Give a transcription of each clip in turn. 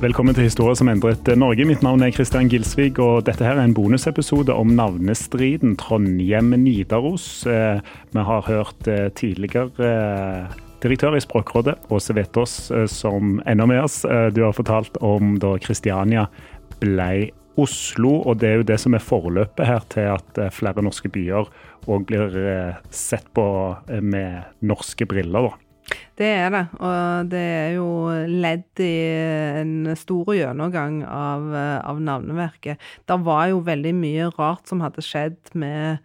Velkommen til Historie som endret Norge. Mitt navn er Kristian Gilsvig, og dette her er en bonusepisode om navnestriden Trondheim-Nidaros. Eh, Vi har hørt eh, tidligere eh, direktør i Språkrådet, Åse Vetås, som ender med oss. Du har fortalt om da Kristiania ble Oslo, og det er jo det som er forløpet her til at flere norske byer òg blir sett på med norske briller. da. Det er det, og det er jo ledd i en stor gjennomgang av, eh, av navneverket. Det var jo veldig mye rart som hadde skjedd med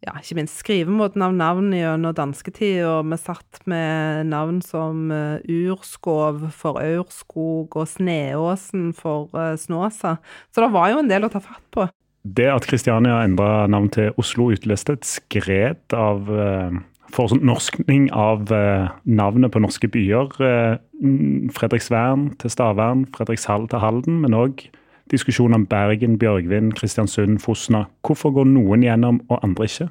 ja, ikke minst skrivemåten av navn gjennom dansketida. vi satt med navn som eh, Urskov for Aurskog og Sneåsen for eh, Snåsa. Så det var jo en del å ta fatt på. Det at Kristiania endra navn til Oslo, utløste et skred av eh, fornorskning av eh, navnet på norske byer. Eh, Fredriksvern til Stavern, Fredrikshall til Halden, men òg diskusjon om Bergen, Bjørgvin, Kristiansund, Fosna. Hvorfor går noen gjennom og andre ikke?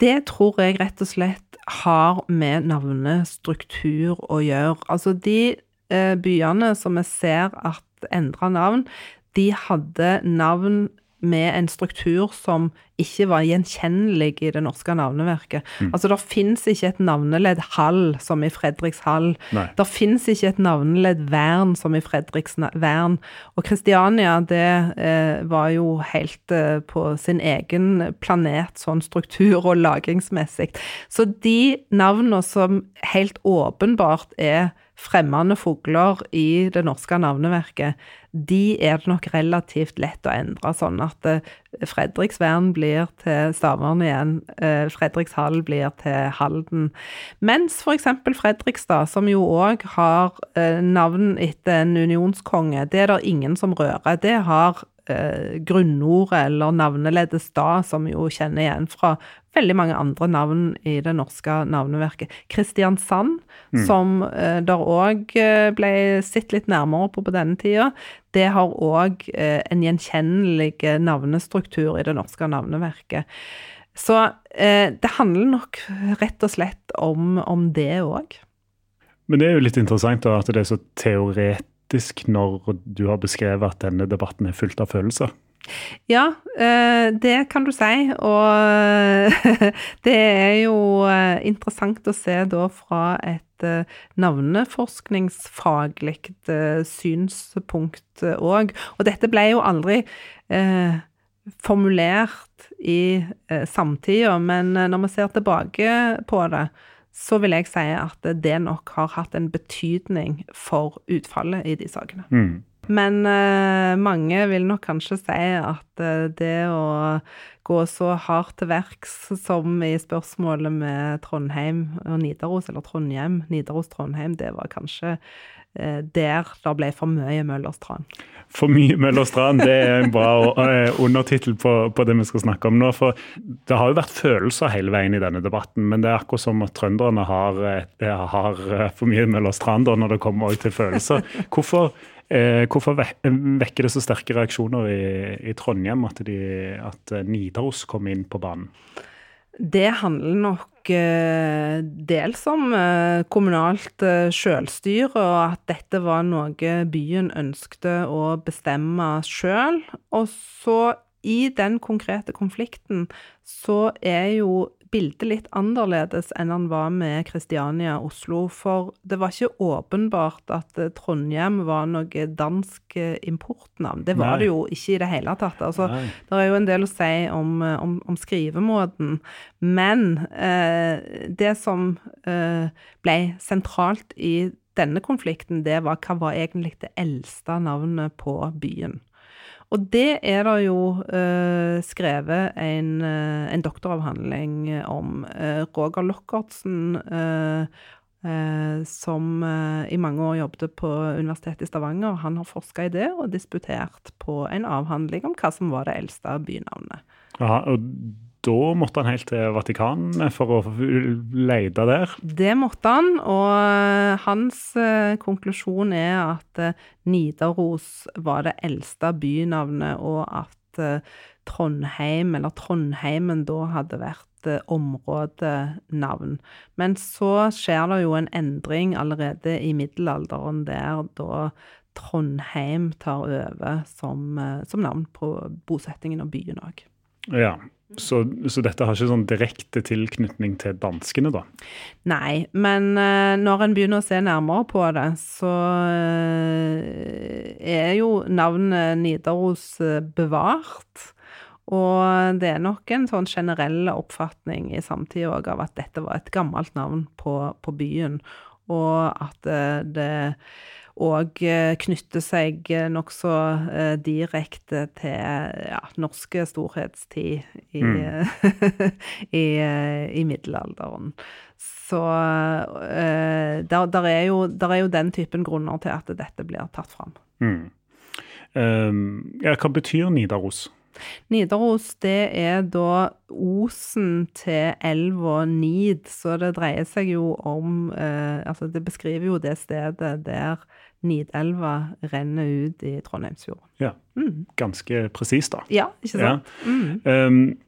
Det tror jeg rett og slett har med navnestruktur å gjøre. Altså de eh, byene som vi ser at endra navn, de hadde navn med en struktur som ikke var gjenkjennelig i det norske navneverket. Altså, Det fins ikke et navneledd Hall som i Fredrikshall. Det fins ikke et navneledd Vern som i Fredriksvern. Og Kristiania, det eh, var jo helt eh, på sin egen planet, sånn struktur- og lagingsmessig. Så de navnene som helt åpenbart er fremmede fugler i det norske navneverket, de er det nok relativt lett å endre, sånn at eh, Fredriksvern blir til Stavern igjen, eh, Fredrikshall blir til Halden. Mens eksempel Fredrikstad, som jo òg har eh, navn etter en unionskonge, det er det ingen som rører. Det har eh, grunnordet eller navneleddet stad, som jo kjenner igjen fra veldig mange andre navn i det norske navneverket. Kristiansand, som eh, der òg eh, ble sett litt nærmere på på denne tida, det har òg eh, en gjenkjennelig navnestruktur i det norske navneverket. Så eh, det handler nok rett og slett om, om det òg. Men det er jo litt interessant da, at det er så teoretisk når du har beskrevet at denne debatten er fullt av følelser. Ja, eh, det kan du si. Og det er jo eh, interessant å se da fra et eh, navneforskningsfaglig eh, synspunkt òg. Og dette ble jo aldri eh, formulert i eh, samtida, men eh, når vi ser tilbake på det, så vil jeg si at det nok har hatt en betydning for utfallet i de sakene. Mm. Men eh, mange vil nok kanskje si at eh, det å gå så hardt til verks som i spørsmålet med Trondheim og Nidaros, eller Trondheim, Nidaros-Trondheim, det var kanskje eh, der det ble for mye Møllerstrand. For mye Møllerstrand, det er en bra uh, undertittel på, på, det vi skal snakke om nå. For det har jo vært følelser hele veien i denne debatten, men det er akkurat som at trønderne har, har for mye Møllerstrand når det kommer til følelser. Hvorfor, eh, hvorfor vekker det så sterke reaksjoner i, i Trondheim at, de, at Nidaros kom inn på banen? Det handler nok eh, dels om eh, kommunalt eh, selvstyre, og at dette var noe byen ønskte å bestemme sjøl. Og så, i den konkrete konflikten, så er jo bildet litt annerledes enn han var med Kristiania Oslo. For det var ikke åpenbart at eh, Trondheim var noe dansk eh, importnavn. Det var Nei. det jo ikke i det hele tatt. Altså, det er jo en del å si om, eh, om, om skrivemåten. Men eh, det som eh, ble sentralt i denne konflikten, det var hva var egentlig det eldste navnet på byen. Og det er det jo eh, skrevet en, uh, en, doktoravhandling om. Uh, Roger Lockertsen, som i mange år jobbet på Universitetet i Stavanger, han har forska i det og disputert på en avhandling om hva som var det eldste bynavnet. Ja, og da måtte han helt til Vatikanet for å lete der? Det måtte han, og eh, hans eh, konklusjon er at eh, Nidaros var det eldste bynavnet, og at Trondheim, eller Trondheimen, da hadde vært områdenavn. Men så skjer det jo en endring allerede i middelalderen, der da Trondheim tar over som, som navn på bosettingen og byen òg. Ja, så, så, dette har ikke sånn direkte tilknytning til danskene, da? Nei, men uh, når en begynner å se nærmere på det, så uh, er jo navnet Nidaros uh, bevart. Og det er nok en sånn generell oppfatning i samtida òg av at dette var et gammelt navn på, på byen, og at det og eh, knytter seg eh, nokså eh, direkte til ja, norske storhetstid i, mm. i, i, middelalderen. Så der, der, er jo, der, er jo, den typen grunner til at dette blir tatt fram. Mm. Um, ja, hva betyr Nidaros? Nidaros det er da osen til elva Nid, så det dreier seg jo om eh, Altså, det beskriver jo det stedet der Nidelva renner ut i Trondheimsfjorden. Ja. Mm. Ganske presist, da. Ja, ikke sant? Ja. Mm. Um,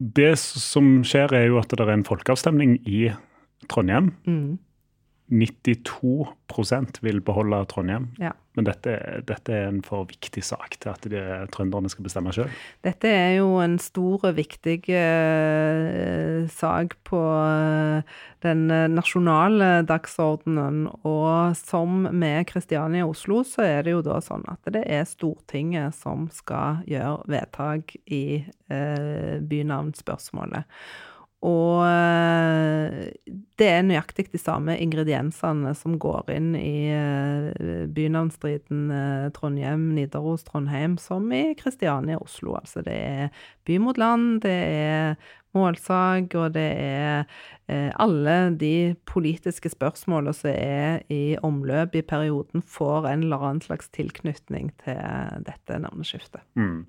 det som skjer, er jo at det er en folkeavstemning i Trondheim. Mm. 92% vil beholde Trondheim. Ja. Men dette, dette, er en for viktig sak til at de, trønderne skal bestemme sjøl. Dette er jo en stor og viktig uh, sak på uh, den nasjonale dagsordenen. Og som med Kristiania og Oslo, så er det jo da sånn at det er Stortinget som skal gjøre vedtak i uh, bynavnspørsmålet. Og eh, det er nøyaktig de samme ingrediensene som går inn i eh, bynavnstriden eh, Trondheim, Nidaros, Trondheim, som i Kristiania, Oslo. Altså det er by mot land, det er målsag, og det er eh, alle de politiske spørsmålene som er i omløp i perioden, får en eller annen slags tilknytning til dette navneskiftet. Mm.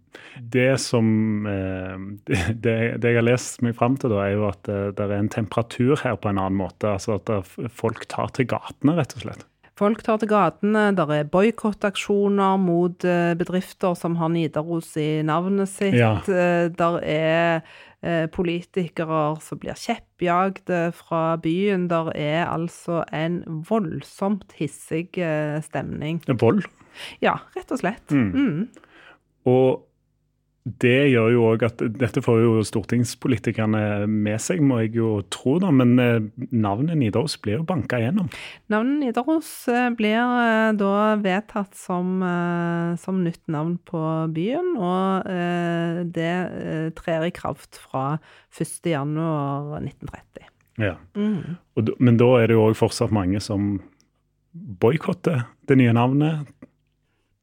Det som eh, det, det, jeg har lest meg fram til, da, er jo at det, eh, det er en temperatur her på en annen måte. Altså at folk tar til gatene, rett og slett. Folk tar til gatene, der er boikottaksjoner mot eh, bedrifter som har Nidaros i navnet sitt. Ja. Eh, der er eh, politikere som blir kjeppjagd fra byen. Der er altså en voldsomt hissig stemning. Vold? Ja, rett og slett. Mm. Mm. Og det gjør jo òg at Dette får jo stortingspolitikerne med seg, må jeg jo tro, da, men eh, navnet Nidaros blir jo banka gjennom? Navnet Nidaros eh, blir eh, da vedtatt som, som nytt navn på byen, og det trer i kraft fra 1.1.1930. Ja. Mm. men da er det jo òg fortsatt mange som boikotter det nye navnet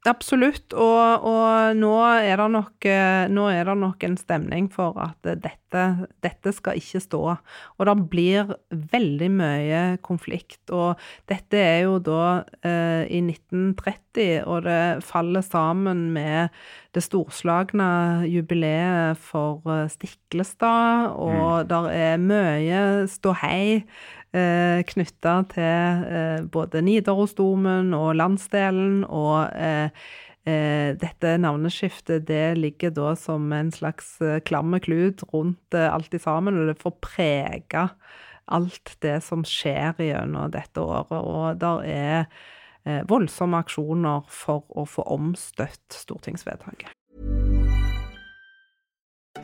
Absolutt, og, og nå, er nok, eh, nå, er det nok, en stemning for at dette, dette, skal ikke stå. Og det blir veldig mye konflikt. Og dette er jo da eh, i 1930, og det faller sammen med det storslagne jubileet for eh, Stiklestad, og mm. det er mye ståhei eh, knytta til eh, både Nidarosdomen og landsdelen. Og eh, eh, dette navneskiftet det ligger da som en slags eh, klamme klut rundt eh, alt i sammen, og det får prege alt det som skjer gjennom dette året. Og der er voldsomme aksjoner for å få omstøtt stortingsvedtaket.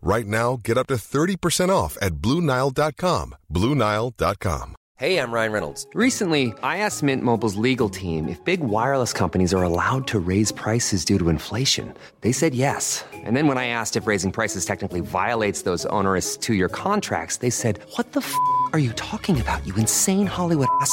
Right now, get up to 30% off at Bluenile.com. Bluenile.com. Hey, I'm Ryan Reynolds. Recently, I asked Mint Mobile's legal team if big wireless companies are allowed to raise prices due to inflation. They said yes. And then when I asked if raising prices technically violates those onerous two year contracts, they said, What the f are you talking about, you insane Hollywood ass?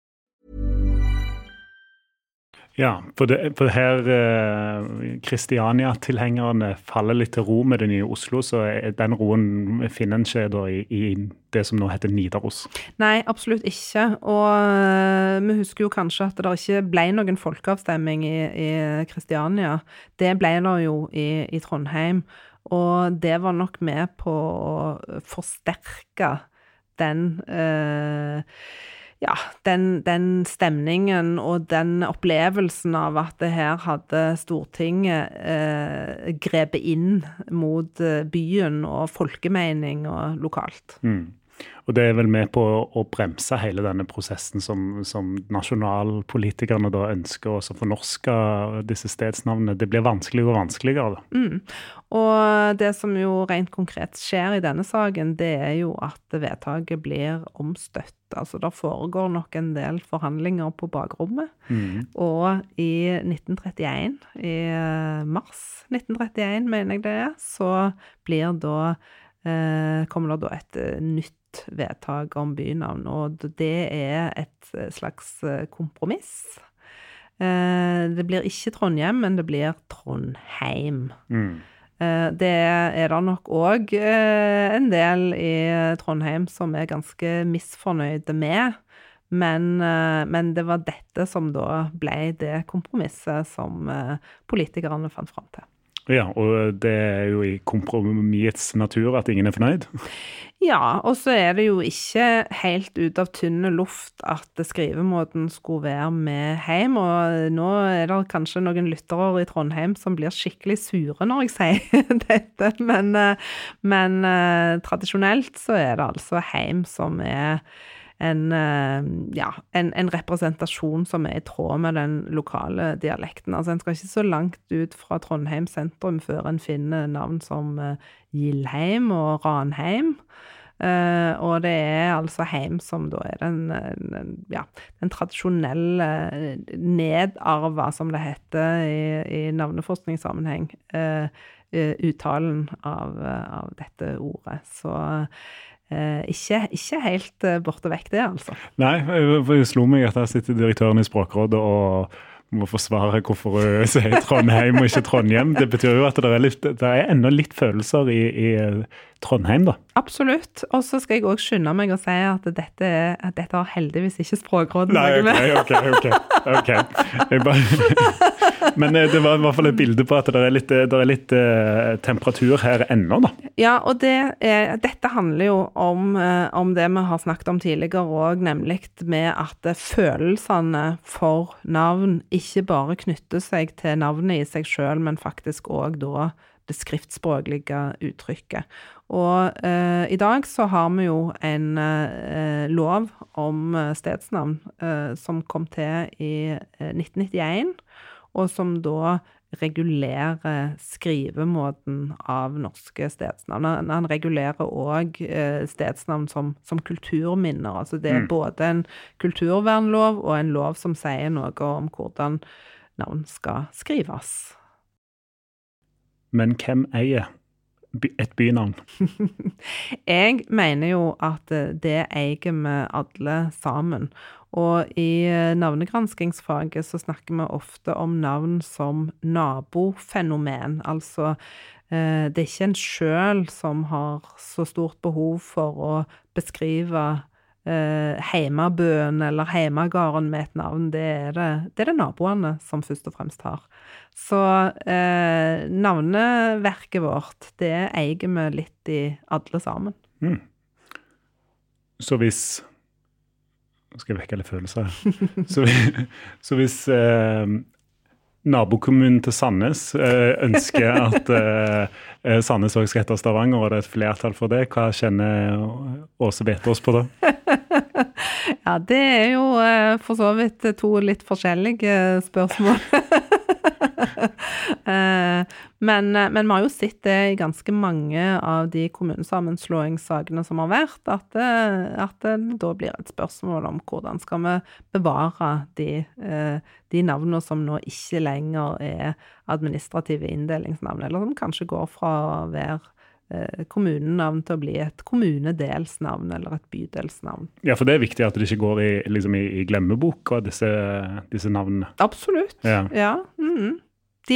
Ja, for, det, for her Kristiania-tilhengerne eh, faller litt til ro med det nye Oslo, så den roen finner en ikke i, i, det som nå heter Nidaros? Nei, absolutt ikke. Og uh, vi husker jo kanskje at det ikke ble noen folkeavstemning i Kristiania. Det ble det jo i, i Trondheim. Og det var nok med på å forsterke den uh, ja, den, den, stemningen og den opplevelsen av at det her hadde Stortinget eh, grepet inn mot eh, byen og folkemening og lokalt. Mm. Og det er vel med på å bremse hele denne prosessen som, som nasjonalpolitikerne da ønsker å fornorske disse stedsnavnene. Det blir vanskeligere og vanskeligere. Mm. Og det som jo rent konkret skjer i denne saken, det er jo at vedtaket blir omstøtt. Altså det foregår nok en del forhandlinger på bakrommet. Mm. Og i 1931, i mars 1931 mener jeg det er, så blir da eh, kommer det da et nytt vedtak om bynavn, og det er et eh, slags eh, kompromiss. Eh, det blir ikke Trondheim, men det blir Trondheim. Mm. Det er det nok òg en del i Trondheim som er ganske misfornøyde med. Men, men, det var dette som da ble det kompromisset som politikerne fant fram til. Ja, og det er jo i kompromissets natur at ingen er fornøyd? Ja, og så er det jo ikke helt ut av tynne luft at skrivemåten skulle være med hjem. Og nå er det kanskje noen lyttere i Trondheim som blir skikkelig sure når jeg sier dette, men, eh, men eh, tradisjonelt så er det altså heim som er en, eh, ja, en, en, representasjon som er i tråd med den lokale dialekten. Altså, En skal ikke så langt ut fra Trondheim sentrum før en finner navn som uh, Gildheim og Ranheim. Uh, og det er altså heim som da er den, den, ja, den tradisjonelle nedarva, som det heter i, i navneforskningssammenheng, uh, uttalen av, av, dette ordet. Så Eh, ikke, ikke, helt eh, borte vekk, det, altså. Nei, det slo meg at der sitter direktøren i Språkrådet og må forsvare hvorfor hun sier Trondheim og ikke Trondheim. Det betyr jo at det er, litt, det er enda litt følelser i, i Trondheim, da. Absolutt. Og så skal jeg òg skynde meg å si at dette, at dette har heldigvis ikke Språkrådet Nei, noe med. ok, ok, ok. ok. Jeg bare... Men eh, det var i hvert fall et bilde på at det er litt, det er litt uh, temperatur her ennå, da. Ja, og det er, dette handler jo om, eh, om det vi har snakket om tidligere òg, nemlig med at eh, følelsene for navn ikke bare knytter seg til navnet i seg sjøl, men faktisk òg da det skriftspråklige uttrykket. Og eh, i dag så har vi jo en eh, lov om eh, stedsnavn eh, som kom til i eh, 1991, og som da regulerer skrivemåten av norske stedsnavn. Han, han regulerer òg eh, stedsnavn som, som kulturminner. Altså det er Mm. både en kulturvernlov og en lov som sier noe om hvordan navn skal skrives. Men hvem eier et bynavn? Jeg mener jo at eh, det eier vi alle sammen. Og i eh, navnegranskingsfaget så snakker vi ofte om navn som nabofenomen. Altså eh, det er ikke en sjøl som har så stort behov for å beskrive eh, heimabøen eller heimagarden med et navn. Det er det, det er det naboene som først og fremst har. Så eh, navneverket vårt, det eier vi litt i alle sammen. Så hvis Nå skal jeg vekke alle følelser. Så, så hvis eh, nabokommunen til Sandnes eh, ønsker at eh, eh, Sandnes også skal hete Stavanger, og det er et flertall for det, hva kjenner Åse Vetås på da? Ja, det er jo for så vidt to litt forskjellige spørsmål. Eh, men, men vi har jo sett det i ganske mange av de kommunesammenslåingssakene som har vært, at, det, at det da blir et spørsmål om hvordan skal vi bevare de, eh, de navnene som nå ikke lenger er administrative inndelingsnavn, eller som kanskje går fra å være eh, kommunenavn til å bli et kommunedelsnavn eller et bydelsnavn. Ja, for det er viktig at det ikke går i, liksom i, i glemmeboka, disse, disse navnene. Absolutt. Ja. Ja. Mm De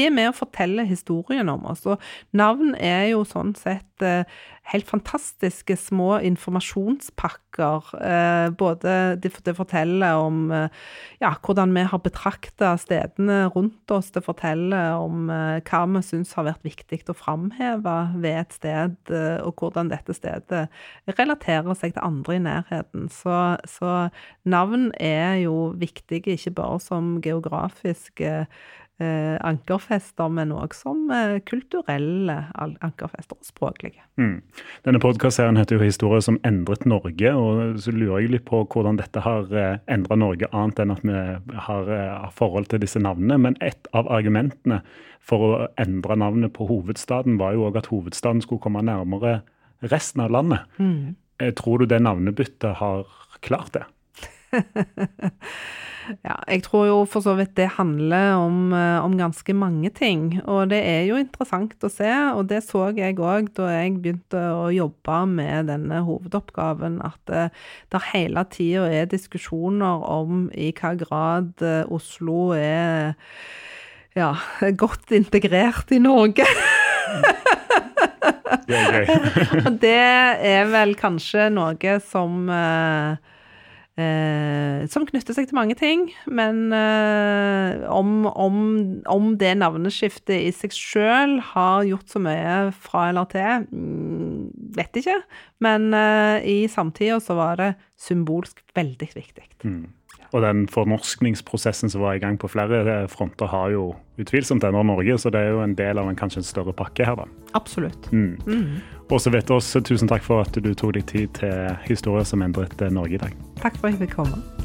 er med å fortelle historien om oss. Og navn er jo sånn sett eh, helt fantastiske små informasjonspakker. Eh, både det, det forteller om eh, ja, hvordan vi har betrakta stedene rundt oss. Det forteller om hva vi syns har vært viktig å framheve ved et sted, og hvordan dette stedet relaterer seg til andre i nærheten. Så, så navn er jo viktige ikke bare som geografiske ankerfester, men òg som eh, kulturelle ankerfester språklige. Mm. Denne podkastserien heter jo 'Historier som endret Norge', og så lurer jeg litt på hvordan dette har eh, endra Norge, annet enn at vi har, eh, forhold til disse navnene. Men et av argumentene for å endre navnet på hovedstaden var jo òg at hovedstaden skulle komme nærmere resten av landet. Mm. Tror du det navnebyttet har klart det? Ja, jeg tror jo for så vidt det handler om, eh, om ganske mange ting. Og det er jo interessant å se, og det så jeg òg da jeg begynte å jobbe med denne hovedoppgaven, at det, det hele tida er diskusjoner om i hva grad eh, Oslo er ja, godt integrert i Norge. Det er gøy. Og det er vel kanskje noe som eh, eh, Som knytter seg til mange ting. Men eh, om, om, om det navneskiftet i seg sjøl har gjort så mye fra eller til, mm, vet ikke. Men eh, i samtida så var det symbolsk veldig viktig. Og den fornorskningsprosessen som var i gang på flere eh, fronter, har jo utvilsomt endret Norge, så det er jo en del av en kanskje en større pakke her, da. Absolutt. Åse også, tusen takk for at du tok deg tid til historier som endret eh, Norge i dag. Takk for at jeg fikk komme.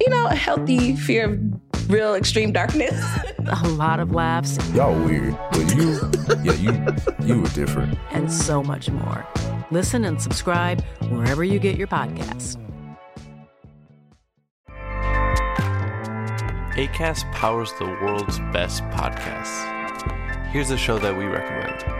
you know, a healthy fear of real extreme darkness. a lot of laughs. Y'all weird, but you, yeah, you, you were different. And so much more. Listen and subscribe wherever you get your podcasts. ACAST powers the world's best podcasts. Here's a show that we recommend.